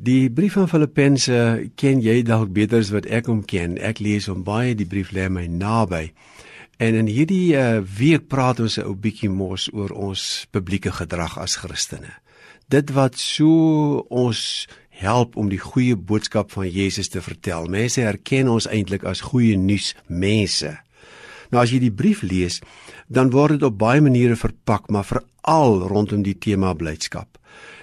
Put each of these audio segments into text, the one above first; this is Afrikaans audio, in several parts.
Die brief van Filippense ken jy dalk beter as wat ek hom ken. Ek lees hom baie, die brief lê my naby. En in hierdie uh, week praat ons 'n ou bietjie mos oor ons publieke gedrag as Christene. Dit wat so ons help om die goeie boodskap van Jesus te vertel. Mense herken ons eintlik as goeie nuus mense. Nou as jy die brief lees, dan word dit op baie maniere verpak, maar veral rondom die tema blydskap.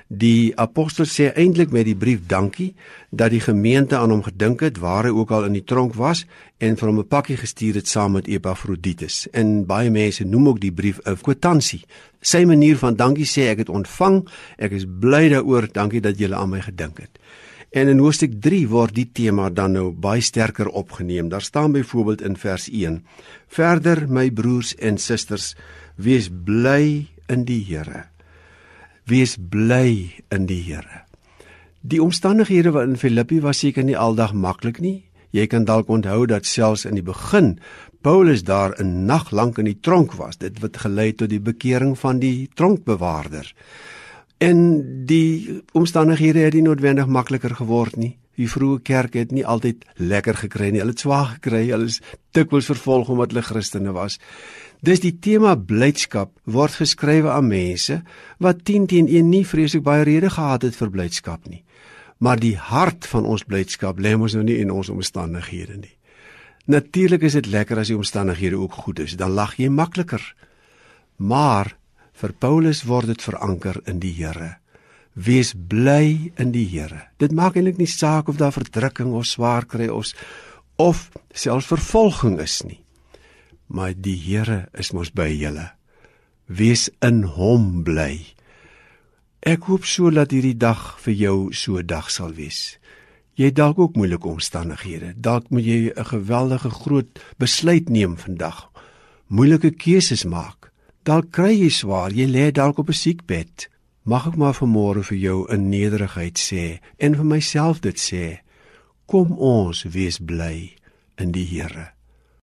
Die apostel sê eintlik met die brief dankie dat die gemeente aan hom gedink het waar hy ook al in die tronk was en vir hom 'n pakkie gestuur het saam met Epafroditus. En baie mense noem ook die brief 'n kwitansie. Sy manier van dankie sê ek het ontvang, ek is bly daaroor, dankie dat julle aan my gedink het. En in hoofstuk 3 word die tema dan nou baie sterker opgeneem. Daar staan byvoorbeeld in vers 1: Verder my broers en susters, wees bly in die Here. Wees bly in die Here. Die omstandighede waarin Filippi was seker nie aldag maklik nie. Jy kan dalk onthou dat selfs in die begin Paulus daar 'n nag lank in die tronk was. Dit het gelei tot die bekering van die tronkbewaarder. En die omstandighede het nie noodwendig makliker geword nie. Die vroeë kerk het nie altyd lekker gekry nie. Hulle het swaar gekry. Hulle is dikwels vervolg omdat hulle Christene was. Dis die tema blydskap word geskrywe aan mense wat 10 teen 1 nie vreeslik baie rede gehad het vir blydskap nie. Maar die hart van ons blydskap lê mos nou nie in ons omstandighede nie. Natuurlik is dit lekker as die omstandighede ook goed is, dan lag jy makliker. Maar vir Paulus word dit veranker in die Here. Wees bly in die Here. Dit maak eintlik nie saak of daar verdrukking of swaar kry ons of selfs vervolging is nie maar die Here is mos by julle. Wees in hom bly. Ek hoop so dat hierdie dag vir jou so 'n dag sal wees. Jy dalk ook moeilike omstandighede. Dalk moet jy 'n geweldige groot besluit neem vandag. Moeilike keuses maak. Dalk kry jy swaar, jy lê dalk op 'n siekbed. Mag ek maar vanmôre vir jou in nederigheid sê en vir myself dit sê. Kom ons wees bly in die Here.